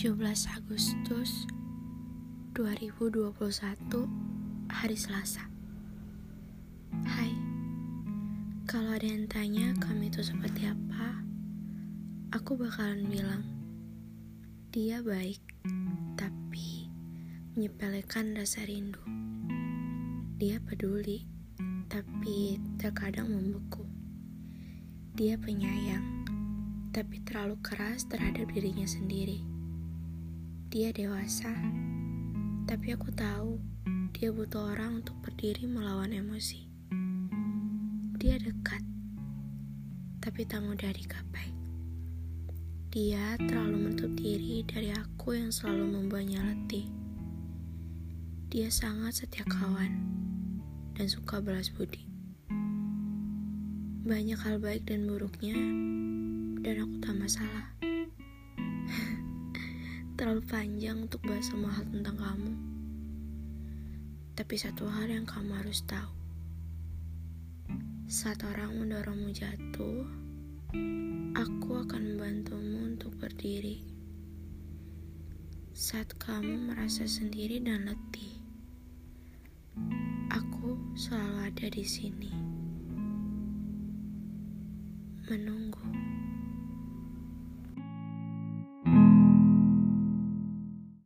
17 Agustus 2021 Hari Selasa. Hai Kalau ada yang tanya kami itu seperti apa Aku bakalan bilang Dia baik Tapi Menyepelekan rasa rindu. Dia peduli Tapi terkadang membeku. Dia penyayang tapi terlalu keras terhadap dirinya sendiri. Dia dewasa, tapi aku tahu dia butuh orang untuk berdiri melawan emosi. Dia dekat, tapi tak mudah digapai. Dia terlalu menutup diri dari aku yang selalu membuatnya letih. Dia sangat setia kawan dan suka balas budi. Banyak hal baik dan buruknya, dan aku tak masalah terlalu panjang untuk bahas semua hal tentang kamu. Tapi satu hal yang kamu harus tahu. Saat orang mendorongmu jatuh, aku akan membantumu untuk berdiri. Saat kamu merasa sendiri dan letih, aku selalu ada di sini. Menunggu.